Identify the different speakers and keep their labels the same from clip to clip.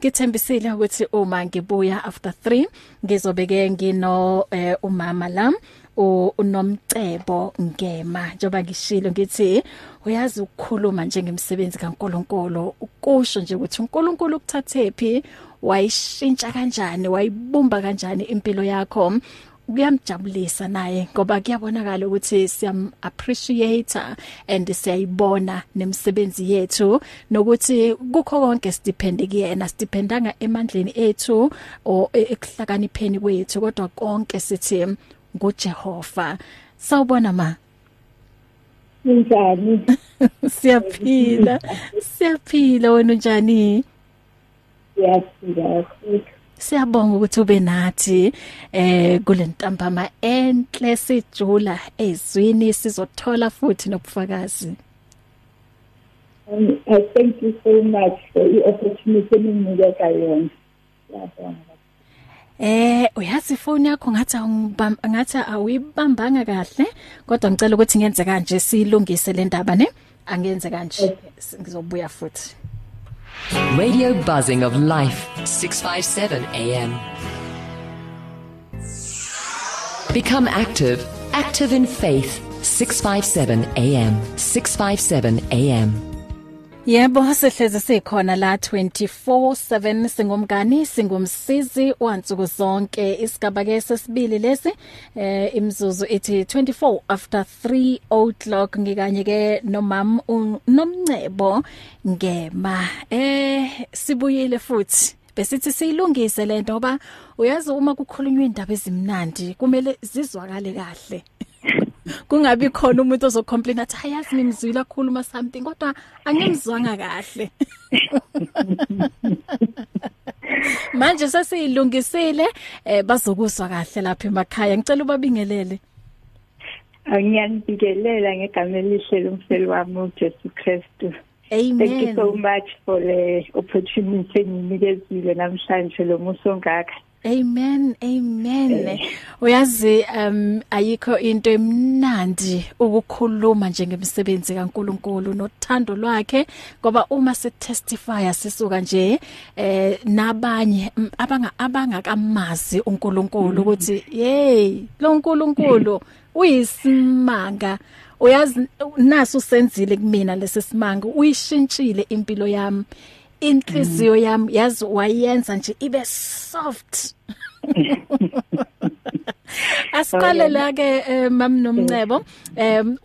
Speaker 1: ngithembisile ukuthi uma ngibuya after 3 ngizobeke ngino eh, umama lam unomcebo ngema. Njoba ngishilo ngithi uyazi ukukhuluma njengemsebenzi kaNkuluNkulu. Ukusho nje ukuthi uNkulunkulu ukuthathephi wayishintsha kanjani wayibumba kanjani impilo yakho. Kuyamjabulisa naye ngoba kuyabonakala ukuthi siyam appreciate and siyayibona nemsebenzi yethu. Nokuthi kukho konke sidepende kuyena sidependanga emandleni ethu o ekuhlakanipheni kwethu kodwa konke sithi nguJehova. Sawubona ma.
Speaker 2: Njani?
Speaker 1: Siyaphila. Siyaphila wena njani
Speaker 2: Siyaphila
Speaker 1: Siyabonga ukuthi ube nathi eh kulentambama enhle sijula ezwini sizothola futhi nobufakazi.
Speaker 2: Um, I thank you so much for the opportunity enginika yona. Siyabonga.
Speaker 1: Eh uyazi ifoni yakho ngathi ngathi awuyibambanga kahle kodwa ngicela ukuthi ngenze kanje silungise le ndaba ne angenze kanje ngizobuya futhi
Speaker 3: Radio buzzing of life 657 AM Become active active in faith 657 AM 657 AM
Speaker 1: Yebo sihleze sikhona la 24/7 singumngani singumsizi wansuku zonke. Isigaba ke sesibili lesi eh imzuzu ethi 24 after 3 o'clock. Ngikanye ke nomam nomncebo ngema. Eh sibuyile futhi. Besithi siyilungise lento ngoba uyazi uma kukhulunywa indaba ezimnandi kumele zizwakale kahle. Kungabi khona umuntu ozocomplain athi hayazi ngimzwile kakhuluma something kodwa angimzwanga kahle manje sesiyilungisile eh bazokuzwa kahle lapha emakhaya ngicela ubabingelele
Speaker 2: Ngiyanibikelela ngegama elihle lomfeli wami uJesu Kristu.
Speaker 1: Amen.
Speaker 2: Thank you so much for the opportunity enginikezile namhlanje lo muso ngaka.
Speaker 1: Amen amen. Uyazi um ayikho into emnandi ukukhuluma njengemsebenzi kaNkuluNkulu nothando lwakhe ngoba uma se testify sisuka nje eh nabanye abanga abangakamazi uNkulunkulu ukuthi hey lo uNkulunkulu uyisimanga. Uyazi naso senzile kumina lesisimanga uyishintshile impilo yami. Inhliziyo yami yazi wayenza nje ibe soft. Asiqale la ke mam nomncebo em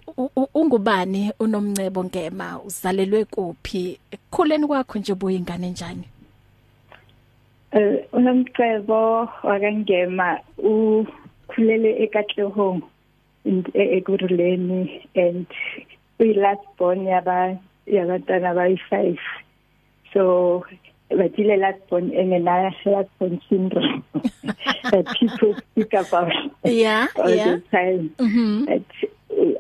Speaker 1: ungubani unomncebo ngema? Uzalelwe kuphi? Ekukhuleni kwakho nje buyingane njani?
Speaker 2: Eh unomcebo wakangema ukhulele eKatlehong ekuruleni and uyi last born yaba yabantwana bayi5 so last born engena last born syndrome. That people speak about
Speaker 1: yeah
Speaker 2: all
Speaker 1: yeah.
Speaker 2: the time
Speaker 1: mhm
Speaker 2: but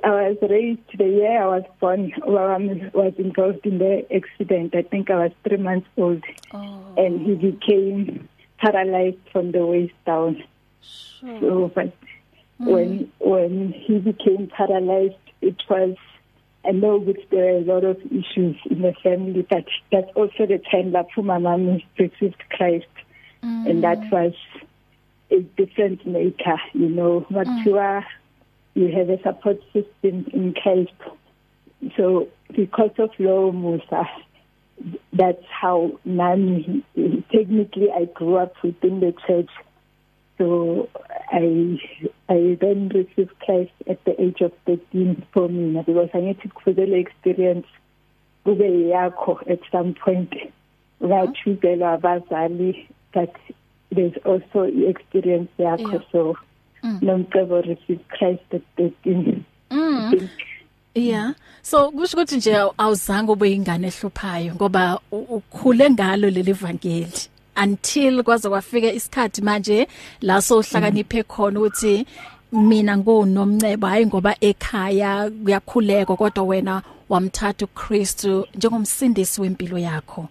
Speaker 2: I was raised the year I was born Mama was involved in the accident. I think I was 3 months old.
Speaker 1: Oh.
Speaker 2: And he became paralyzed from the waist down.
Speaker 1: Sure.
Speaker 2: so but mm. when when he became paralyzed it was I know that there are a lot of issues in the family but that's also the time that my mom received Christ mm. and that was a different maker you know but mm. you are you have a support system in Christ so because of law Musa that's how nani technically I grew up within the church so I I then received Christ at the age of 13 for me because I need to further experience kube yakho at some point ngachuzelwa abazali but there's also experience yakho
Speaker 1: Yeah.
Speaker 2: so
Speaker 1: Mm.
Speaker 2: nomcebo received Christ at 13
Speaker 1: Mm. Yeah. So kusho ukuthi nje awuzange ube ingane ehluphayo ngoba u- ukhule ngalo leli vangeli until kwaze kwafika isikhathi manje la sohlakaniphe khona ukuthi mina ngunomncebo hayi ngoba ekhaya kuyakhuleka kodwa wena wamthatha uKristu njengomsindisi wempilo yakho.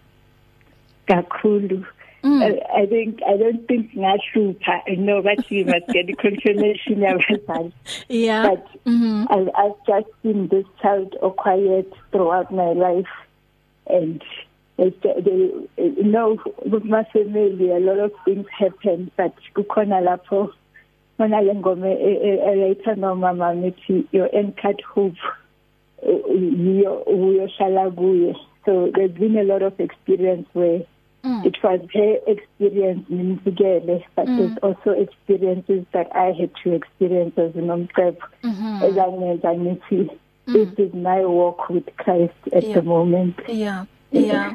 Speaker 2: kakhulu
Speaker 1: Mm.
Speaker 2: I, I think I don't think ngahlupha no but you must get the confirmation yabazali
Speaker 1: Yeah.
Speaker 2: but
Speaker 1: Mhm.
Speaker 2: I, I've just been this child or quiet throughout my life and It's, they, you know with my family a lot of things happen but kukhona lapho bona le ngoma eyayithanda umama mithi your anchored hope yiyo uyoshala kuye so there's been a lot of experience where mm. it was her experience nimzikele but mm. there's also experiences that I had to experience as unomcebo
Speaker 1: Mhm.
Speaker 2: ezangenza ngithi this is my walk with Christ at
Speaker 1: Yeah.
Speaker 2: the moment
Speaker 1: Yeah. Yeah.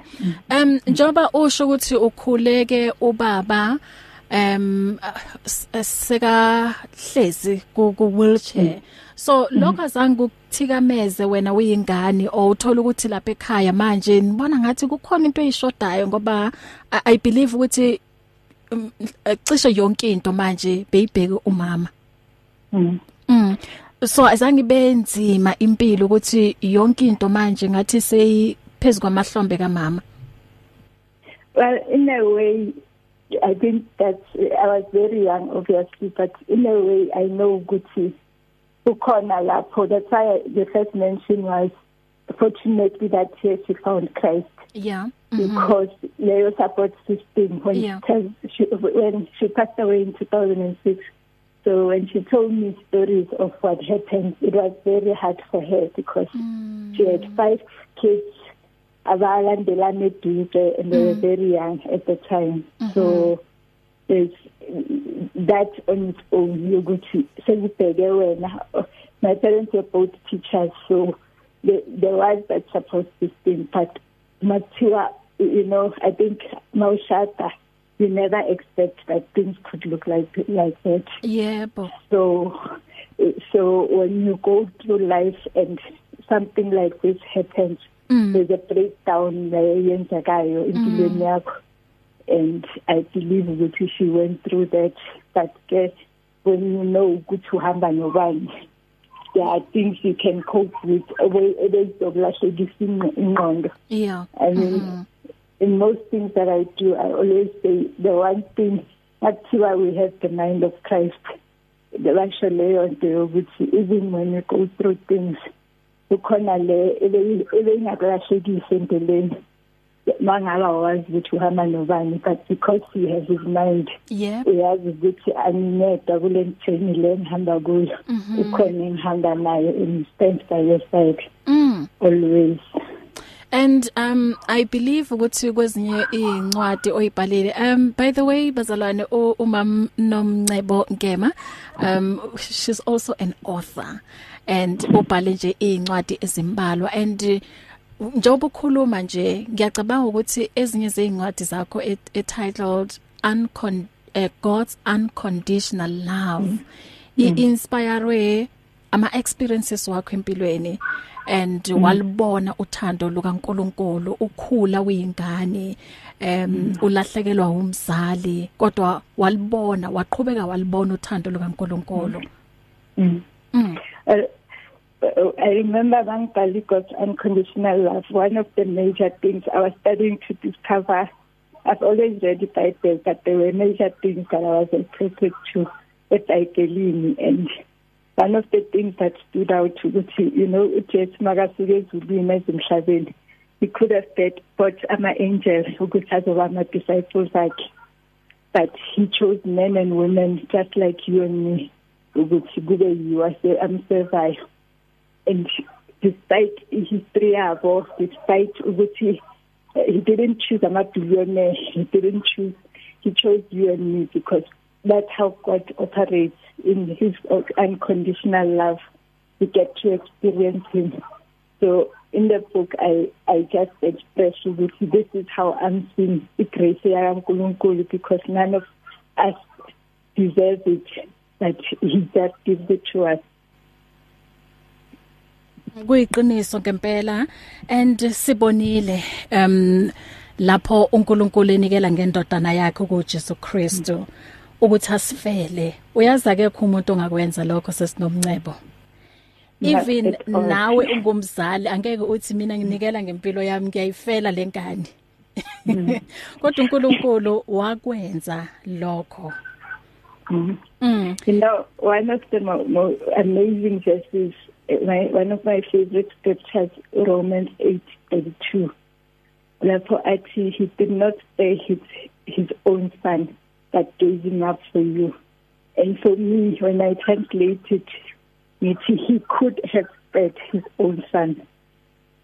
Speaker 1: Um njoba usho ukuthi ukhuleke ubaba um seka hlezi ku wheelchair so lokho azange ukuthikameze wena uyingane or uthola ukuthi lapha ekhaya manje nibona ngathi kukhona into eyishodayo ngoba I, believe ukuthi um, cishe yonke into manje beyibheke umama
Speaker 2: mm.
Speaker 1: Mm. So azange benzima impilo ukuthi yonke into manje ngathi seyiphezulu kwamahlombe kamama.
Speaker 2: Well, in a way, I think that I was very young, obviously, but in a way, I know Gucci. Ukona lapho. That's why the first mention was fortunately that here she found Christ
Speaker 1: Yeah.
Speaker 2: because leyo support system when
Speaker 1: Yeah.
Speaker 2: she, tells- she when she passed away in 2006. So when she told me stories of what happened, it was very hard for her because
Speaker 1: Mm.
Speaker 2: she had five kids abalandelana eduze and they were very young at the time. So there's that on its own yokuthi sekubheke wena my parents were both teachers so there, there was that support system but mathiwa you know i think mawushada you never expect that things could look like like that.
Speaker 1: Yebo.
Speaker 2: so so when you go through life and something like this happens
Speaker 1: Mm.
Speaker 2: there's a breakdown eyenzakayo empilweni yakho and i believe ukuthi she went through that but ke when you know ukuthi uhamba nobani there are things you can cope with ebezokulahlekisa ingqondo
Speaker 1: Yeah.
Speaker 2: I mean, in most things that I do, I always say the one thing, that's why we have the mind of Christ. The actually on the which even when we go through things, ukhona le ebengakulahlekise empilweni mangaba wazi ukuthi uhamba nobani but because he has his mind
Speaker 1: Yebo.
Speaker 2: uyazi ukuthi angineda kule ntheni le ngihamba kuyo. Ukhona engihamba nayo and he stands by your side.
Speaker 1: Mm.
Speaker 2: always.
Speaker 1: And um I believe ukuthi kwezinye incwadi oyibhalile um by the way bazalwane u- umam Nomncebo Ngema um she's also an author. And ubhale nje incwadi ezimbalwa and njengoba ukhuluma nje ngiyacabanga ukuthi ezinye zeincwadi zakho et- entitled uncon uh, God's unconditional love mm. i-inspire ama experiences wakho empilweni and mm. walibona uthando lukaNkuluNkulu ukhula uyingane em mm. ulahlekelwa umzali kodwa walibona waqhubeka walibona uthando lukaNkuluNkulu
Speaker 2: mm.
Speaker 1: mm.
Speaker 2: Uh, I remember Bangkali God's unconditional love. One of the major things I was starting to discover, I've always read the Bible, but there were major things that I wasn't protected to with Bible. And one of the things that stood out to ukuthi, you know, uJesu makasuke ezulwini ezimhlabeni, he could have said, but ama-angels ukuthi azoba ama-disciples akhe. But he chose men and women just like you and me ukuthi kube yiwo amservayo and despite history yabo despite ukuthi uh, he didn't choose ama-billionaire he didn't choose he chose you and me because that's how God operates in his unconditional love. We get to experience him. So in the book I I just express ukuthi this is how I'm seeing the grace yaNkulunkulu because none of us deserve it. But he just gives it to us
Speaker 1: kuyiqiniso ngempela and sibonile um lapho uNkulunkulu enikela ngendodana yakhe kuJesu Kristu ukuthi asifele uyazi akekho umuntu ongakwenza lokho sesinomncebo. Even
Speaker 2: Not at all.
Speaker 1: nawe ungumzali angeke uthi mina nginikela ngempilo yami ngiyayifela lenkani kodwa uNkulunkulu wakwenza lokho.
Speaker 2: Mm.
Speaker 1: mm
Speaker 2: You know, one of the mo- mo- amazing verses, uh, my, one of my favorite scriptures, Romans 8:32. lapho athi he did not spare his his own son but gave him up for you and for me when i translate it ngithi he could have spared his own son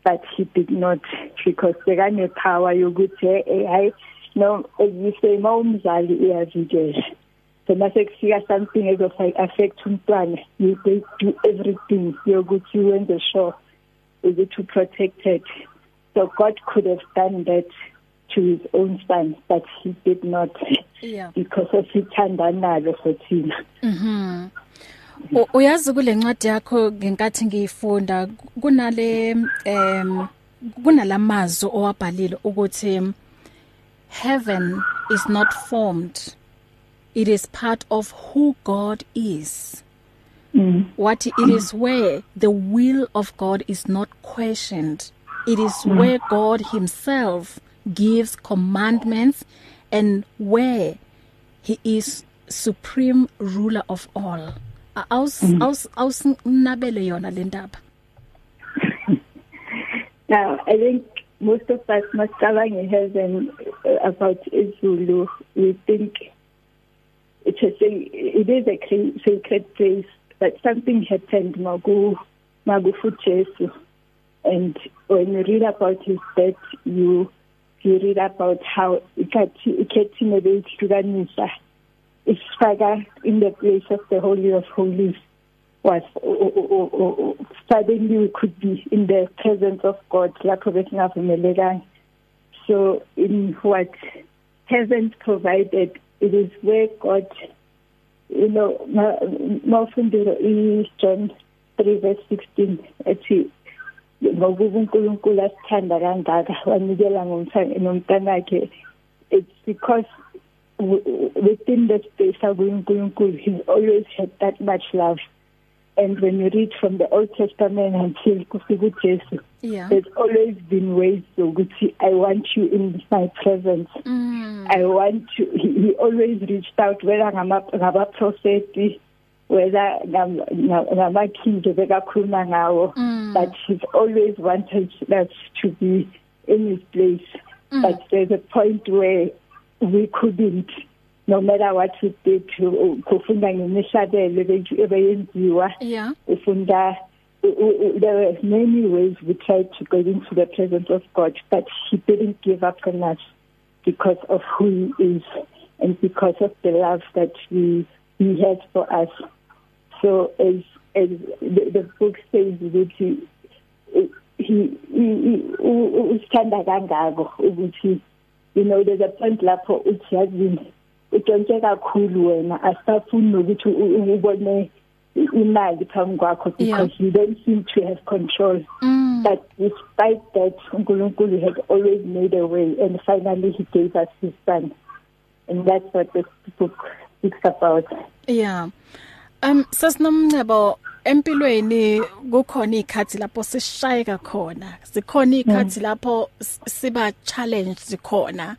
Speaker 2: but he did not because bekane power yokuthi hey no you mawumzali uyavikela so mase kufika something ezofa affect umntwana you do everything yokuthi wenze sure ukuthi protected. So God could have done that to his own son but he did not.
Speaker 1: Yeah.
Speaker 2: Because of ithanda nalo sothina
Speaker 1: mhm uyazi kule ncwadi yakho ngenkathi ngiyifunda kunale em kunalamazwi owabhalile ukuthi heaven is not formed. It is part of who God is
Speaker 2: mm.
Speaker 1: what it is where the will of God is not questioned it is mm. where God himself gives commandments and where he is supreme ruler of all aus mm. aus ausnabele yona le ndaba
Speaker 2: now i think most of us must cabang heaven uh, about izulu we think it's a it is a sacred place but something happened magu magu fujesu and when you read about his death you you read about how ikathi ikethine beyihlukanisa isifaka in the place of the holy of holies was suddenly we could be in the presence of God lapho besingavumelekanga. So in what heaven provided it is where God you know mawufundile i John 3 verse 16 ethi ngoba uNkulunkulu asithanda kangaka wanikela ngomntanakhe it's because within the space of uNkulunkulu he's always had that much love. And when you read from the Old Testament until kufika uJesu
Speaker 1: yeah.
Speaker 2: there's always been ways ukuthi I want you in my presence
Speaker 1: mm.
Speaker 2: I want you he, he always reached out whether ngama ngaba prophet whether ngama king bekakhuluma ngawo
Speaker 1: mm.
Speaker 2: but he's always wanted us to be in his place mm. but there's a point where we couldn't no matter what we did kufunda ngemishadelo ebeyenziwa.
Speaker 1: Yeah.
Speaker 2: Ufunda there were many ways we tried to get into the presence of God but he didn't give up on us because of who he is and because of the love that we he has for us. So as as the, the book says that he he usithanda kangako ukuthi you know there's a point lapho uthi yazini utshontshe kakhulu wena asafuni ukuthi ubone imali phambi kwakho because you don't seem to have control.
Speaker 1: Mm.
Speaker 2: but despite that uNkulunkulu had always made a way and finally he gave us his son. And that's what this book speaks about.
Speaker 1: Yeah. Um sasinomncebo empilweni kukhona ikhathi lapho sishayeka khona sikhona ikhathi
Speaker 2: Mm.
Speaker 1: lapho siba challenge khona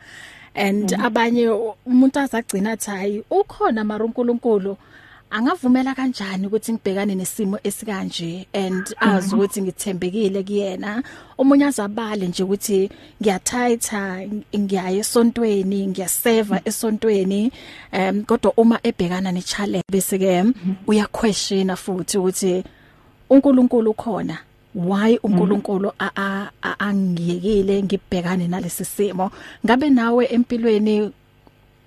Speaker 1: and
Speaker 2: Mm.
Speaker 1: abanye umuntu azagcina athi hayi ukhona mara uNkulunkulu angavumela kanjani ukuthi ngibhekane nesimo esikanje and azi ukuthi ngithembekile kuyena? Omunye azabale nje ukuthi ngiyathaitha ngiyaya esontweni ngiyaseva esontweni um kodwa uma ebhekana ne challenge bese ke uya question futhi ukuthi uNkulunkulu ukhona? Why uNkulunkulu angiyekile ngibhekane nalesi simo ngabe nawe empilweni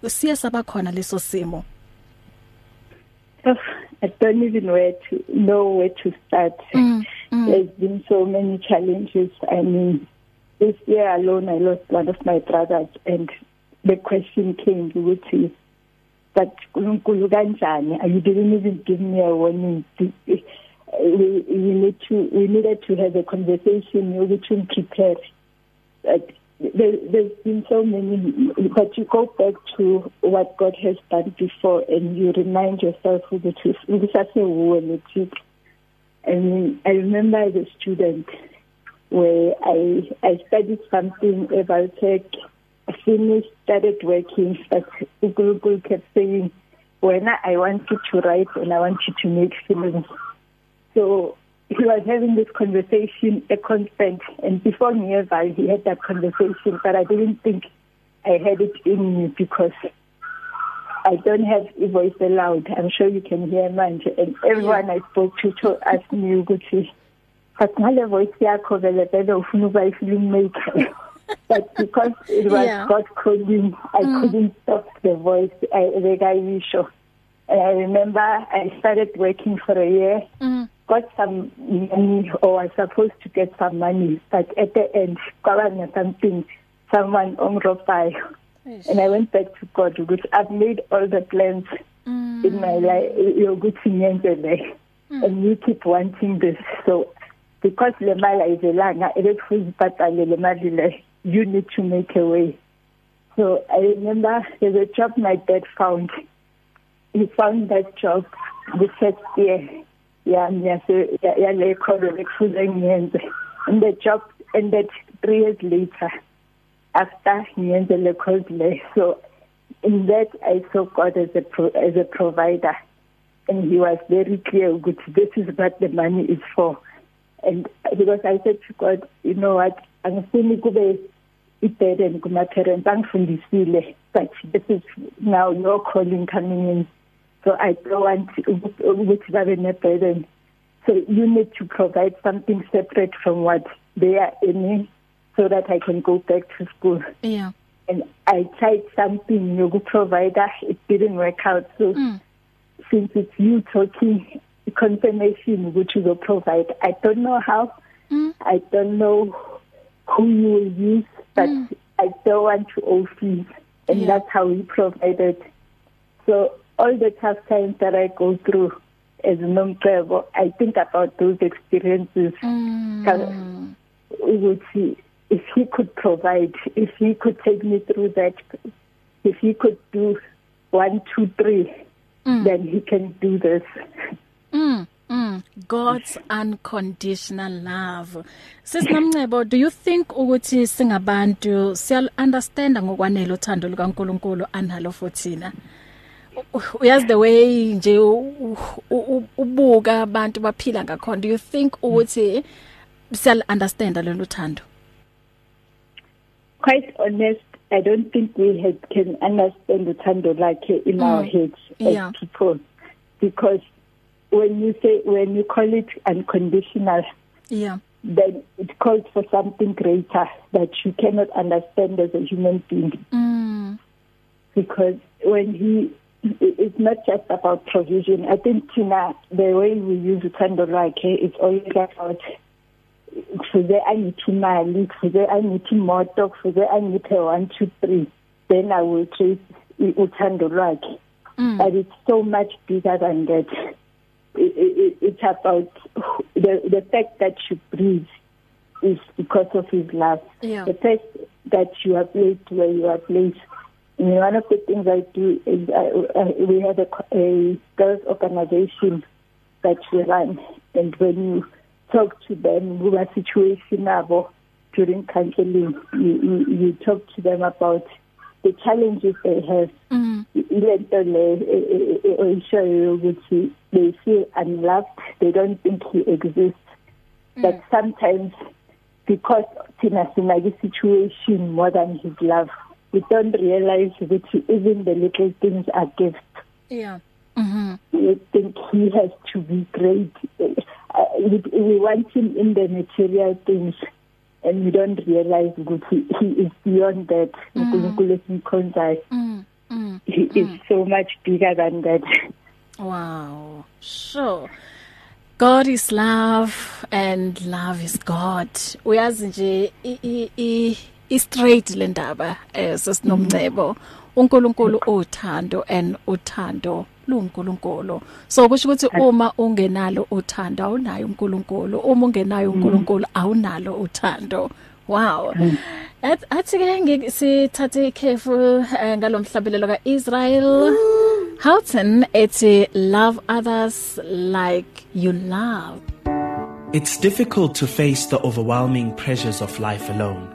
Speaker 1: siya sabakhona leso simo
Speaker 2: I don't even where to know where to start.
Speaker 1: Mm, mm.
Speaker 2: There's been so many challenges. I mean, this year alone, I lost one of my brothers, and the question came ukuthi, but uNkulunkulu kanjani? You didn't even give me a warning. We, we need to we needed to have a conversation ukuthi prepare. But there, there's been so many, but you go back to what God has done before and you remind yourself of the truth. I mean, I remember as a student where I I studied something about tech, finished, started working, but Google kept saying, when I want you to write and I want you to make films. So he was having this conversation a constant and before nearby he had that conversation but I didn't think I had it in me because I don't have a voice aloud I'm sure you can hear manje and everyone yeah. I spoke to to ask me ukuthi but ngale voice yakho vele vele ufuna ukuba i-film maker but because it was yeah. God calling I mm. couldn't stop the voice I bekayisho and I remember I started working for a year mm. Got some money or was supposed to get some money but at the end kwaba something someone ongrobayo and I went back to God because I've made all the plans mm. in my life yokuthi ngenze le. Mm. and you keep wanting this. So because le mali ayizelanga ebekufuze ibhadale le mali le you need to make a way. So I remember there's a job my dad found. He found that job the first year. Yami yase yale kholo ekufuze ngiyenze. And the job ended 3 years later after ngiyenze le course le so in that I saw God as a pro, as a provider. And he was very clear ukuthi this is what the money is for. And because I said to God you know what? Angifuni kube i-burden kuma parents angifundisile but this is now your calling coming in. So I don't want ukuthi babe ne burden so you need to provide something separate from what they are earning so that I can go back to school.
Speaker 1: Yeah.
Speaker 2: And I tried something yoku provider it didn't work out. So mm. since it's you talking confirmation which you will provide I don't know how. Mm. I don't know who you will use but mm. I don't want to owe fees. And yeah. that's how we provided. So all the tough times that I go through as nomcebo I think about those experiences
Speaker 1: mm.
Speaker 2: ukuthi if he could provide if he could take me through that if he could do one two three mm. then he can do this
Speaker 1: mm. Mm, God's unconditional love. Sisinamncebo, do you think ukuthi singabantu siya understand ngokwanele uthando lukaNkuluNkulu analo futhina? Uyazi the way nje ubuka abantu baphila ngakhona do you think ukuthi siyal understand lo luthando
Speaker 2: quite honest i don't think we had, can understand uthando lakhe in mm. our heads as
Speaker 1: yeah.
Speaker 2: people because when you say when you call it unconditional
Speaker 1: yeah
Speaker 2: then it calls for something greater that you cannot understand as a human being
Speaker 1: mm.
Speaker 2: because when he it's not just about provision. I think Tina, the way we use uthando lwakhe it's always about kufuze angithi imali kufuze angithi imoto kufuze angiphe 1 2 3 then I will trace uthando lwakhe
Speaker 1: mm.
Speaker 2: but it's so much bigger than that it, it, it's about the the fact that you breathe is because of his love
Speaker 1: yeah.
Speaker 2: the fact that you are placed where you are placed one of the things I do is I, I, we have a, a girls organization that we run, and when you talk to them about situation nabo during counseling, you, you, you talk to them about the challenges they have.
Speaker 1: Ilento
Speaker 2: le oyishoyo ukuthi they feel unloved, they don't think he exists. Mm. But sometimes because thina sinake situation more than his love we don't realize that even the little things are gifts.
Speaker 1: Yeah. Mhm.
Speaker 2: We think he has to be great. Uh, we, we want him in the material things and we don't realize that he, he is beyond that. esimkhonzayo.
Speaker 1: Mm. Mm.
Speaker 2: He is so much bigger than that.
Speaker 1: Wow. Sure. God is love and love is God. Uyazi nje i i istraight lendaba eh sesinomcebo. uNkulunkulu uthando and uthando luNkulunkulu so kusho ukuthi uma ungenalo uthando awunayo uNkulunkulu. Uma ungenayo uNkulunkulu awunalo uthando. Wow. Athi ke ngisithathe ikhefu ngalomhlabelelo kaIsrael Houghton ethi love others like you love.
Speaker 4: It's difficult to face the overwhelming pressures of life alone.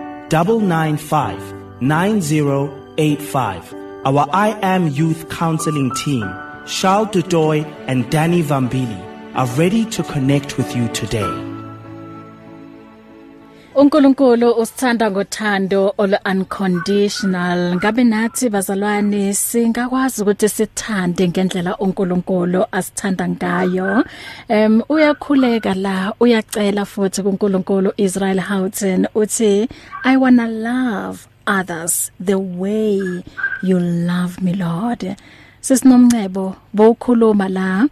Speaker 4: 995 9085. Our I Am Youth Counseling team, Charles Dudoy and Danny Vambili, are ready to connect with you today.
Speaker 1: uNkulunkulu usithanda ngothando olu unconditional ngabe nathi bazalwane singakwazi ukuthi sithande ngendlela uNkulunkulu asithanda ngayo? Em uyakhuleka la uyacela futhi kuNkulunkulu Israel Houghton uthi I wanna love others the way you love me Lord. Sisinomncebo bowukhuluma la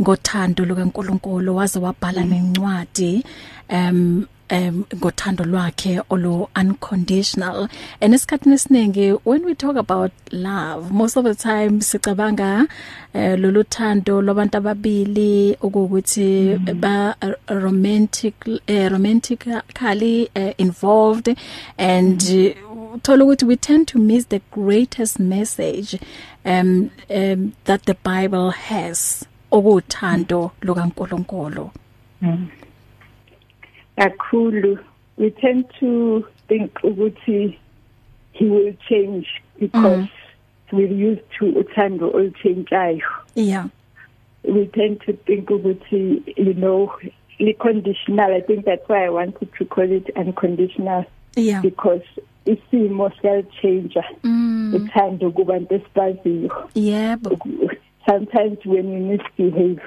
Speaker 1: ngothando lukaNkulunkulu waze wabhala nencwadi. Um um ngothando lwakhe olo unconditional and esikhathini esiningi when we talk about love most of the time sicabanga uh, lolu thando labantu ababili ukuthi mm. ba uh, romantic uh, romantically uh, involved and mm. thola ukuthi we tend to miss the greatest message um, um that the bible has okuthando lukaNkulunkulu
Speaker 2: mm. Kakhulu. We tend to think ukuthi he will change because mm. we're used to uthando olutshentshayo
Speaker 1: yeah.
Speaker 2: We tend to think ukuthi you know the conditional i think that's why i wanted to call it unconditional.
Speaker 1: Yeah.
Speaker 2: Because isimo siyachange
Speaker 1: mm.
Speaker 2: uthando kubantu esibaziyo.
Speaker 1: Yebo.
Speaker 2: Sometimes when you misbehave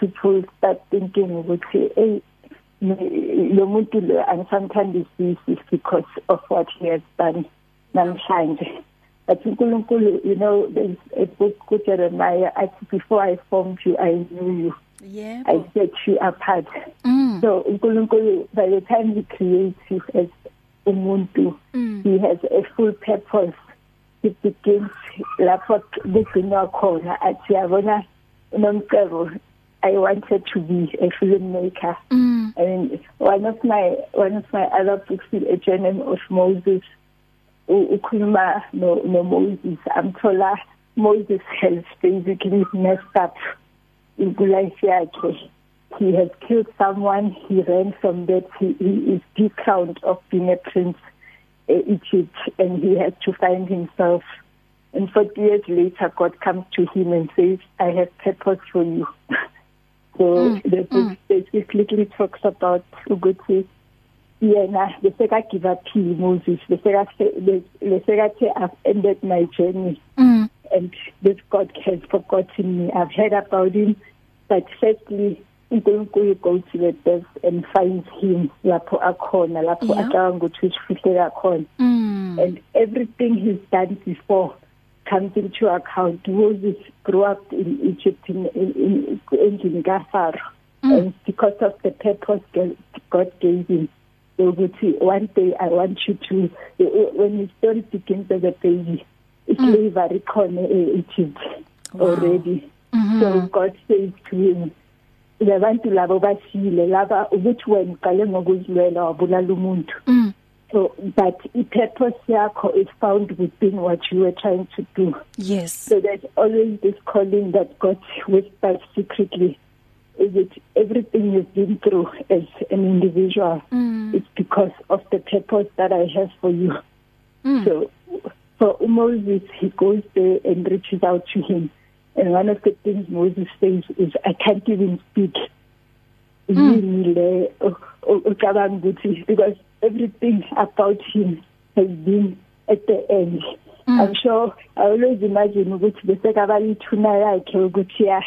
Speaker 2: people start thinking ukuthi hey lo muntu lo angisamthandisisi because of what he has done namhlanje. But uNkulunkulu you know there's a book ku Jeremiah athi before I formed you I knew you.
Speaker 1: Yebo.
Speaker 2: I set you apart.
Speaker 1: Mm.
Speaker 2: so uNkulunkulu by the time he creates you as umuntu
Speaker 1: mm.
Speaker 2: he has a full purpose. It begins lapho kugcinwa khona athi yabona unomcebo. I wanted to be a filmmaker.
Speaker 1: Mm.
Speaker 2: And one of my one of my other books is a journey of Moses. Ukhuluma no, no Moses. Amthola Moses has basically messed up in life yakhe. He has killed someone. He ran from that. He, he is decrowned of being a prince in Egypt, and he has to find himself. And 40 years later, God comes to him and says, "I have purpose for you." so mm, the book mm. basically talks about ukuthi yena bese ka give up Moses bese ka bese ka I've ended my journey
Speaker 1: mm.
Speaker 2: and this God has forgotten me I've heard about him but firstly uNkulunkulu go to the depths and finds him lapho akhona lapho acabanga ukuthi usifihle khona
Speaker 1: Mm.
Speaker 2: and everything he's done before comes into account. Moses grew up in Egypt in in, in, in Pharaoh,
Speaker 1: Mm.
Speaker 2: and because of the purpose God gave him, ukuthi one day I want you to when his story begins as a baby, slavery khona in Egypt
Speaker 1: Wow.
Speaker 2: already.
Speaker 1: Mhm.
Speaker 2: So God says to him, labantu labo bashile laba ukuthi wena uqale ngokuzilwela wabulala umuntu.
Speaker 1: Mm.
Speaker 2: So but i-purpose yakho is found within what you were trying to do.
Speaker 1: Yes.
Speaker 2: So there's always this calling that God whispers secretly. Is it everything you've been through as an individual?
Speaker 1: Mm.
Speaker 2: It's because of the purpose that I have for you.
Speaker 1: Mm.
Speaker 2: So for Moses, he goes there and reaches out to him. And one of the things Moses says is, I can't even speak.
Speaker 1: Mm.
Speaker 2: Yini le ucabanga ukuthi because everything about him has been at the end.
Speaker 1: Mm.
Speaker 2: I'm sure I always imagine ukuthi bese kabalithuna yakhe ukuthi ya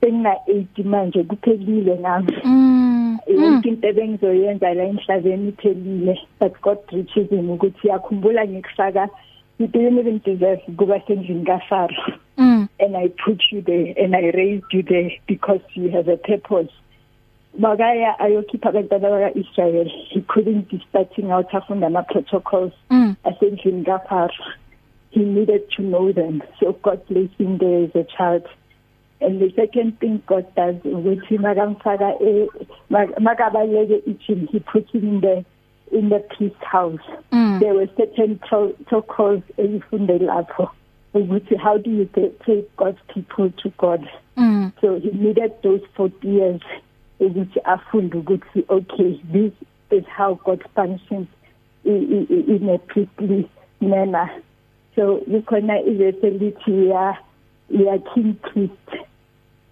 Speaker 2: sengina 80 manje kuphelile nami.
Speaker 1: Mm. Mm.
Speaker 2: yonke into ebengizoyenza la emhlabeni iphelile but God reaches him ukuthi yakhumbula ngikufaka you didn't even deserve kuba sendlini kaFaro
Speaker 1: Mm.
Speaker 2: and I put you there and I raised you there because you have a purpose makaya ayokhipha abantwana baka-Israel he couldn't be starting out afunda ama protocols
Speaker 1: Mm.
Speaker 2: asendlini kaFaro he needed to know them. So God placed him there as a child. And the second thing God does ukuthi makamfaka e makabaleke itching he put him in the in the peace house.
Speaker 1: Mm.
Speaker 2: There were certain protocols ezifunde lapho ukuthi how do you take God's people to God.
Speaker 1: Mm.
Speaker 2: So he needed those 40 years ukuthi afunde ukuthi okay this is how God functions in a priestly manner. So ikhona iveselithi ya ya king priest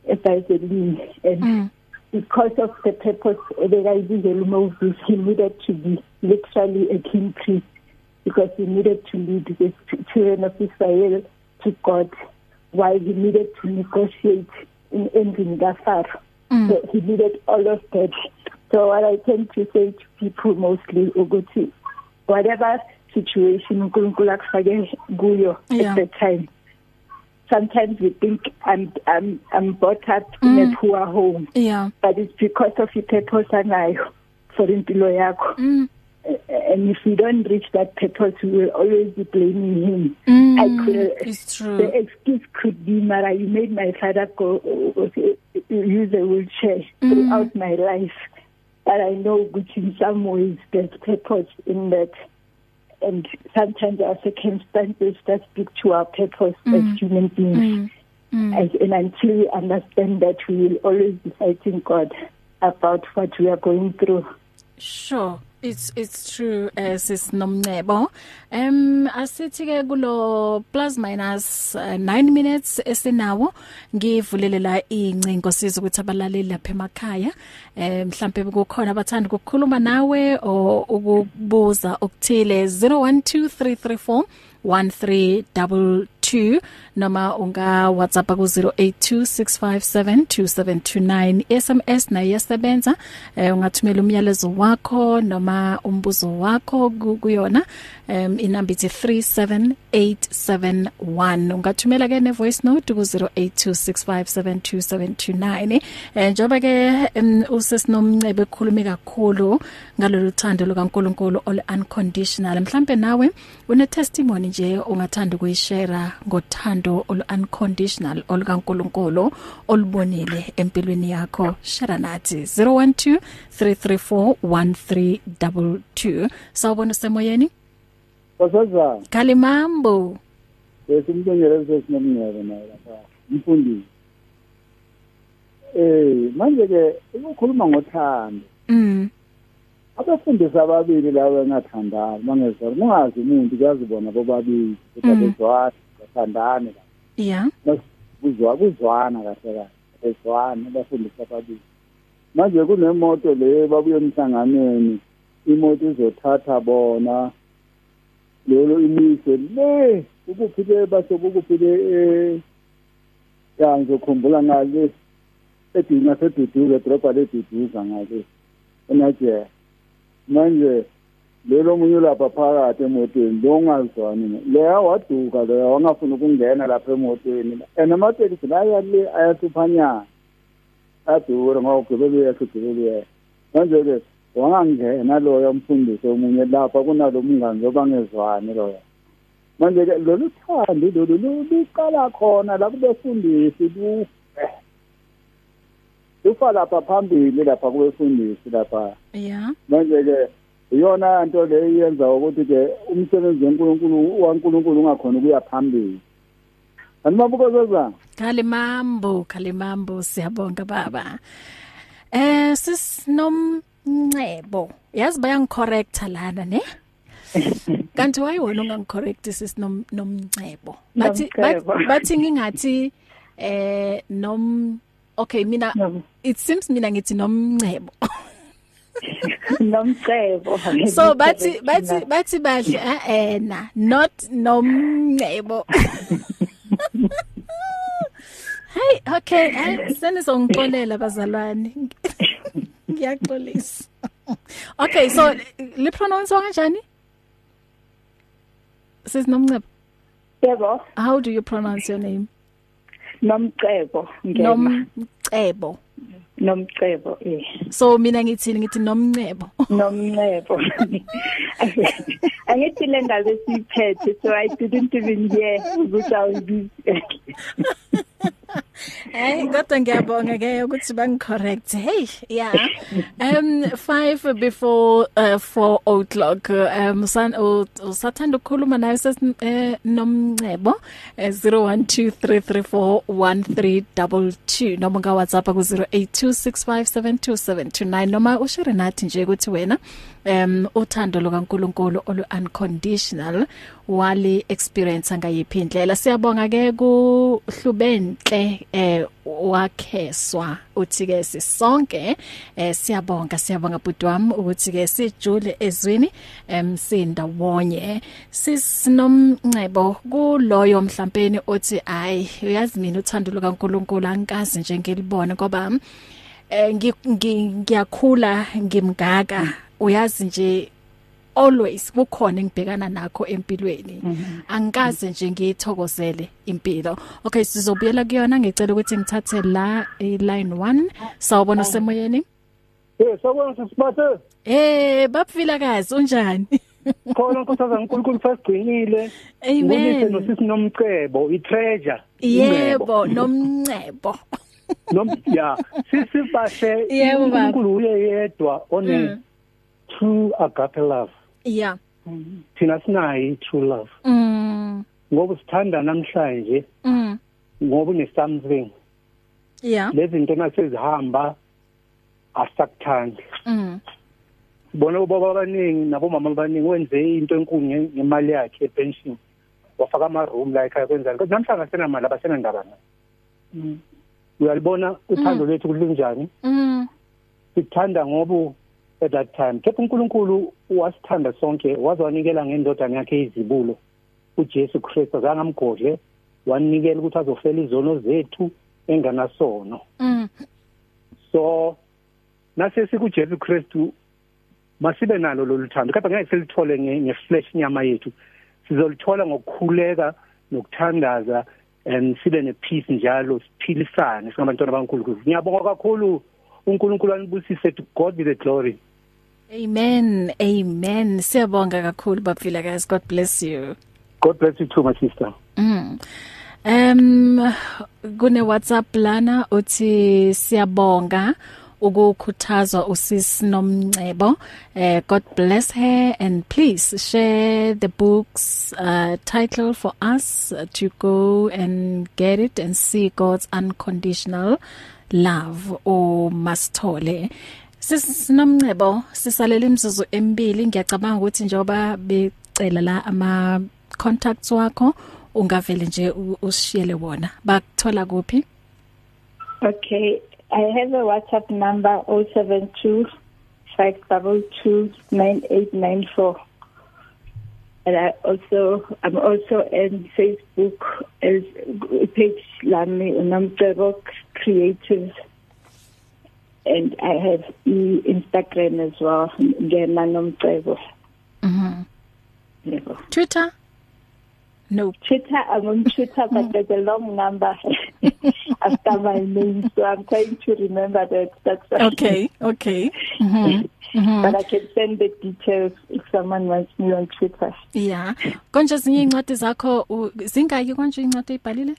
Speaker 2: ebhayibhelini and
Speaker 1: Mm.
Speaker 2: because of the purpose ebekayibizela uMoses he needed to be literally a king priest because he needed to lead the children of Israel to God while he needed to negotiate in ending Pharaoh
Speaker 1: Mm.
Speaker 2: so he needed all of that so what I tend to say to people mostly ukuthi whatever situation uNkulunkulu akufake kuyo at the time sometimes we think I'm I'm I'm brought up in
Speaker 1: Mm.
Speaker 2: a poor home
Speaker 1: Yeah.
Speaker 2: but it's because of ipurpose anayo for impilo yakho
Speaker 1: Mm.
Speaker 2: and if you don't reach that purpose you will always be blaming him
Speaker 1: Mm.
Speaker 2: I could
Speaker 1: It's true.
Speaker 2: the excuse could be Mara you made my father go use a wheelchair
Speaker 1: Mm.
Speaker 2: throughout my life but I know which in some ways there's purpose in that and sometimes our circumstances that speak to our purpose
Speaker 1: Mm.
Speaker 2: as human beings
Speaker 1: Mm. Mm.
Speaker 2: and, and until we understand that we will always be fighting God about what we are going through
Speaker 1: Sure. It's it's true as is nomncebo. Em asithi ke kulo plus minus uh, 9 minutes esinawo ngivulele la incingo siza ukuthi abalaleli lapha emakhaya eh mhlambe kukhona abathanda ukukhuluma nawe o ukubuza okuthile 012334 1322 noma unga WhatsApp ku 0826572729 SMS na yasebenza eh, ungathumela umyalezo wakho noma umbuzo wakho ku- kuyona um inamba ithi 37871 ungathumela ke ne voice note ku 0826572729 eh njoba ke um, usesinomncebe ekhulumi kakhulu ngalolu thando lukaNkuluNkulu all unconditional mhlambe nawe une testimony nje ungathanda ukuyishare ngothando olu unconditional olukaNkuluNkulu olubonile empilweni yakho share nathi 012 334 1322 sawubona semoyeni
Speaker 5: Basaza,
Speaker 1: kalimambo
Speaker 5: besimbongela sesinomnyebe naye lapha. Mfundisi. Eh, manje ke ukukhuluma ngothando.
Speaker 1: mm
Speaker 5: Abafundisi ababili lawo engathandani mangezwa. Mungazi umuntu kuyazibona bobabili ukuthi
Speaker 1: Mm.
Speaker 5: Bathandane
Speaker 1: yeah
Speaker 5: kuzwa kuzwana kahle kahle. Bezwana abafundisi ababili. Manje kunemoto le babuye emhlanganweni. Imoto izothatha bona lelo imise le ukuphile base ukuphile eh ya ngizokhumbula ngale edinga seduduze droba leduduza ngale enaje manje lelo munye lapha phakathi emotweni lo ungazwani leya waduka leya wangafuna ukungena lapha emotweni. And amatekisi laya le ayasuphanyana adura ngawugibele uyasugibele manje ke wangangena loyo mfundisi omunye lapha kunalo mngane lobangezwani loyo. Manje ke lolu thando lolu lu- luqala khona la kubefundisi lufe. Lufa lapha phambili lapha kubefundisi lapha.
Speaker 1: Yeah
Speaker 5: manje ke iyona nto le iyenza ukuthi ke umsebenzi weNkulunkulu waNkulunkulu ungakhona ukuya phambili. Animabukozeza
Speaker 1: kalimambo kalimambo siyabonga baba. Eh sisinomncebo. Yazi bayangicorrecta lana ne? Kanti wayiwona ungangicorrect sisinom nomncebo? Bathi
Speaker 2: Nomcebo.
Speaker 1: bathi- bathi ngingathi eh nom okay mina
Speaker 2: Nom-
Speaker 1: it seems mina ngithi nomncebo.
Speaker 2: nomcebo
Speaker 1: so bathi bathi bathi badle eh na not nomncebo Hey okay hey senizongixolela bazalwane. Ngiyaxolisa. Okay so li pronounce kanjani? Sisinomncebo
Speaker 2: yebo.
Speaker 1: How do you pronounce your name?
Speaker 2: Nomcebo ngema
Speaker 1: Nomcebo.
Speaker 2: Nomcebo eh
Speaker 1: so mina ngithini? Ngithi nomncebo.
Speaker 2: Nomncebo. Angithi le ndaba esiphethe so i didn't even hear ukuthi i will be
Speaker 1: Hey kodwa ngiyabonga ke ukuthi bangicorrect. Hey yeah. Um 5 before uh, 4 o'clock um san usathanda ukukhuluma naye sesinomncebo uh, 0123341322 noma nga WhatsApp ku 0826572729 noma ushare nathi nje ukuthi wena um uthando lokaNkuluNkulu olu unconditional wali experience ngayiphi indlela. Siyabonga ke ku hlubenhle eh wakheswa uthi ke sisonke. Eh siyabonga siyabonga budwami ukuthi ke sijule ezwini emsinda wonye. Sisinomncebo kuloyo mhlawumbe othi ay uyazi mina uthando lukaNkuluNkulu angikazi nje ngilibone ngoba eh ngiyakhula ngimgaka uyazi nje always kukhona engibhekana nakho empilweni. Angikaze nje ngiyithokozele impilo. Okay sizobuyela kuyona ngicela ukuthi ngithathe la line 1 sawubona semoyeni
Speaker 6: Eh sawubona sisibathe
Speaker 1: Eh babufila kazi unjani?
Speaker 6: Khona nkosazana uNkulunkulu fasigcinile
Speaker 1: Amen.
Speaker 6: Nosisi nomcebo i-treasure
Speaker 1: Yebo nomncebo.
Speaker 6: Nom ya sisi bahle uNkulunkulu uye yedwa one true agape love.
Speaker 1: Yeah.
Speaker 6: Thina sinayo true love.
Speaker 1: Mm.
Speaker 6: Ngoba sithanda namhlanje
Speaker 1: Mm.
Speaker 6: ngoba une something
Speaker 1: Yeah.
Speaker 6: Lezi zinto nasezihamba asakuthandi.
Speaker 1: Mm.
Speaker 6: Bona ubaba abaningi nabomama abaningi wenze into enkulu nge- ngemali yakhe epension. Wafaka ama room la ekhaya kwenzani? Kodwa namhlanje asena mali abasena ndaba nayo uyalibona uthando lethu kulunjani?
Speaker 1: Mm.
Speaker 6: Sithanda ngoba at that time. Kepha uNkulunkulu wasithanda sonke wazanikela ngendodana yakhe izibulo uJesu Kristu. Azangamgodle wanikela ukuthi azofela izono zethu enganasono.
Speaker 1: Mm.
Speaker 6: So nasesi kuJesu Kristu masibe nalo loluthando kepha ngeke silithole nge- ngeflesh inyama yethu. Sizolithola ngokukhuleka nokuthandaza and sibe nepeace njalo siphilisane singabantwana baNkulunkulu. Ngiyabonga kakhulu. uNkulunkulu anibusise. To God be the glory.
Speaker 1: Amen amen. Siyabonga kakhulu babufila guys God bless you.
Speaker 6: God bless you too my sister.
Speaker 1: Mm. Um kune WhatsApp lana uthi siyabonga ukukhuthazwa usisi nomncebo. Eh God bless her and please share the books uh title for us uh, to go and get it and see God's unconditional love. O masithole sisinomncebo sisalela imizuzu emibili. Ngiyacabanga ukuthi njoba becela la ama contacts wakho ungavele nje u- usishiyele wona. Bakuthola kuphi?
Speaker 2: Okay, I have a WhatsApp number 072 522 9894. And I also I'm also on Facebook as a page Lami Unamtebok Creatives and I have e Instagram as well Ngema Nomcebo.
Speaker 1: Mhm
Speaker 2: Yebo.
Speaker 1: Twitter No
Speaker 2: Twitter, I'm on Twitter, but there's a long number after my name, so I'm trying to remember that. That's
Speaker 1: okay okay Mhm mhm
Speaker 2: But I can send the details if someone wants me on Twitter.
Speaker 1: yeah konje zinye incwadi zakho zingaki konje incwadi ezibhalile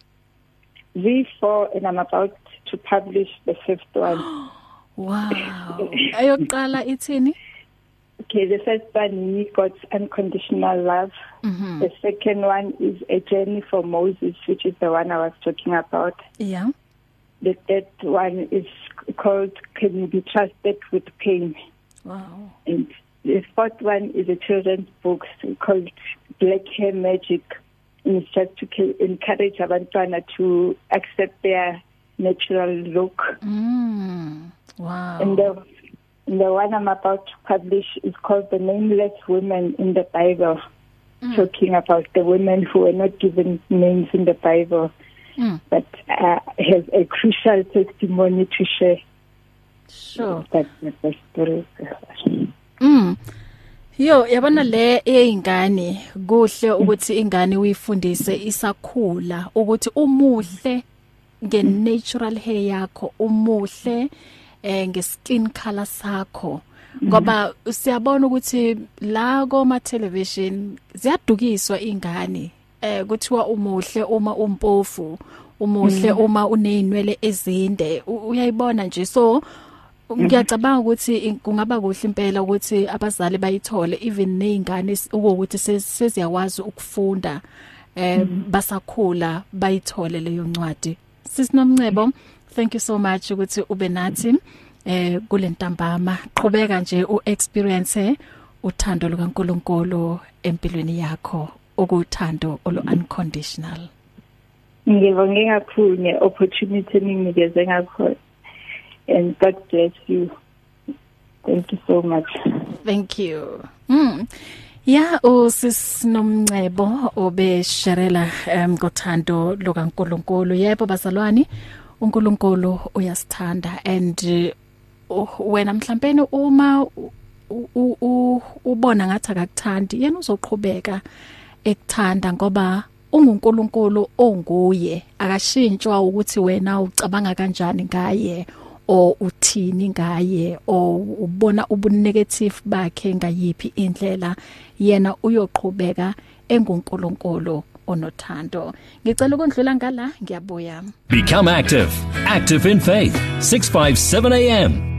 Speaker 2: V4, and I'm about to publish the fifth one.
Speaker 1: wow ayokuqala ithini
Speaker 2: Okay, the first one is God's unconditional love.
Speaker 1: mhm
Speaker 2: The second one is A Journey for Moses, which is the one I was talking about.
Speaker 1: yeah
Speaker 2: The third one is called Can You Be Trusted with Pain?
Speaker 1: wow
Speaker 2: And the fourth one is a children's book called Black Hair Magic. And it's just to encourage abantwana to accept their natural look.
Speaker 1: mm wow
Speaker 2: And the, and the one I'm about to publish is called The Nameless Women in the Bible,
Speaker 1: Mm.
Speaker 2: talking about the women who were not given names in the Bible,
Speaker 1: Mm.
Speaker 2: but uh, have a crucial testimony to share.
Speaker 1: sure
Speaker 2: That's the first story.
Speaker 1: Mm. Yo yabona le eyingane kuhle ukuthi ingane uyifundise isakhula ukuthi umuhle nge natural hair yakho umuhle eh ngeskin color sakho. Ngoba siyabona ukuthi la koma television ziyadukiswa ingane eh kuthiwa umuhle uma umpofu umuhle uma uneinwele ezinde. Uyayibona nje. So ngiyacabanga ukuthi kungaba kuhle impela ukuthi abazali bayithole even nezingane ukuthi seziyakwazi ukufunda eh basakhula bayithole leyo ncwadi. Sisinomncebo thank you so much ukuthi ube nathi eh kulentambama qhubeka nje uexperience uthando lukaNkuluNkulu empilweni yakho okuthando olu unconditional
Speaker 2: ngibonge kakhulu ngeopportunity eninginikeze ngakho. And God bless you. Thank you so much.
Speaker 1: Thank you. Mm Ya usisinomncebo obesherela ngothando lokaNkuluNkulu yebo bazalwane. uNkulunkulu uyasithanda and uh, wena mhlawumbe uma ubona ngathi akakuthandi yena uzoqhubeka ekuthanda ngoba unguNkulunkulu onguye. Akashintshwa ukuthi wena ucabanga kanjani ngaye o uthini ngaye o ubona ubunegative bakhe ngayiphi indlela. Yena uyoqhubeka engunkulunkulu. Onothando. Ngicela ukundlula ngala ngiyabuya.
Speaker 7: Become active. Active in faith. 657 am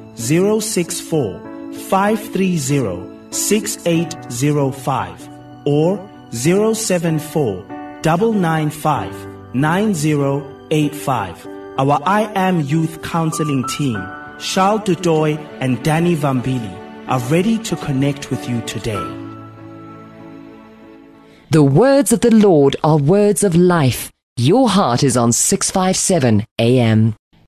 Speaker 4: 064 530 6805 or 074 995 9085. Our I Am Youth Counseling team, Charles Dudoy and Danny Vambili, are ready to connect with you today.
Speaker 3: The words of the Lord are words of life. Your heart is on 657 AM.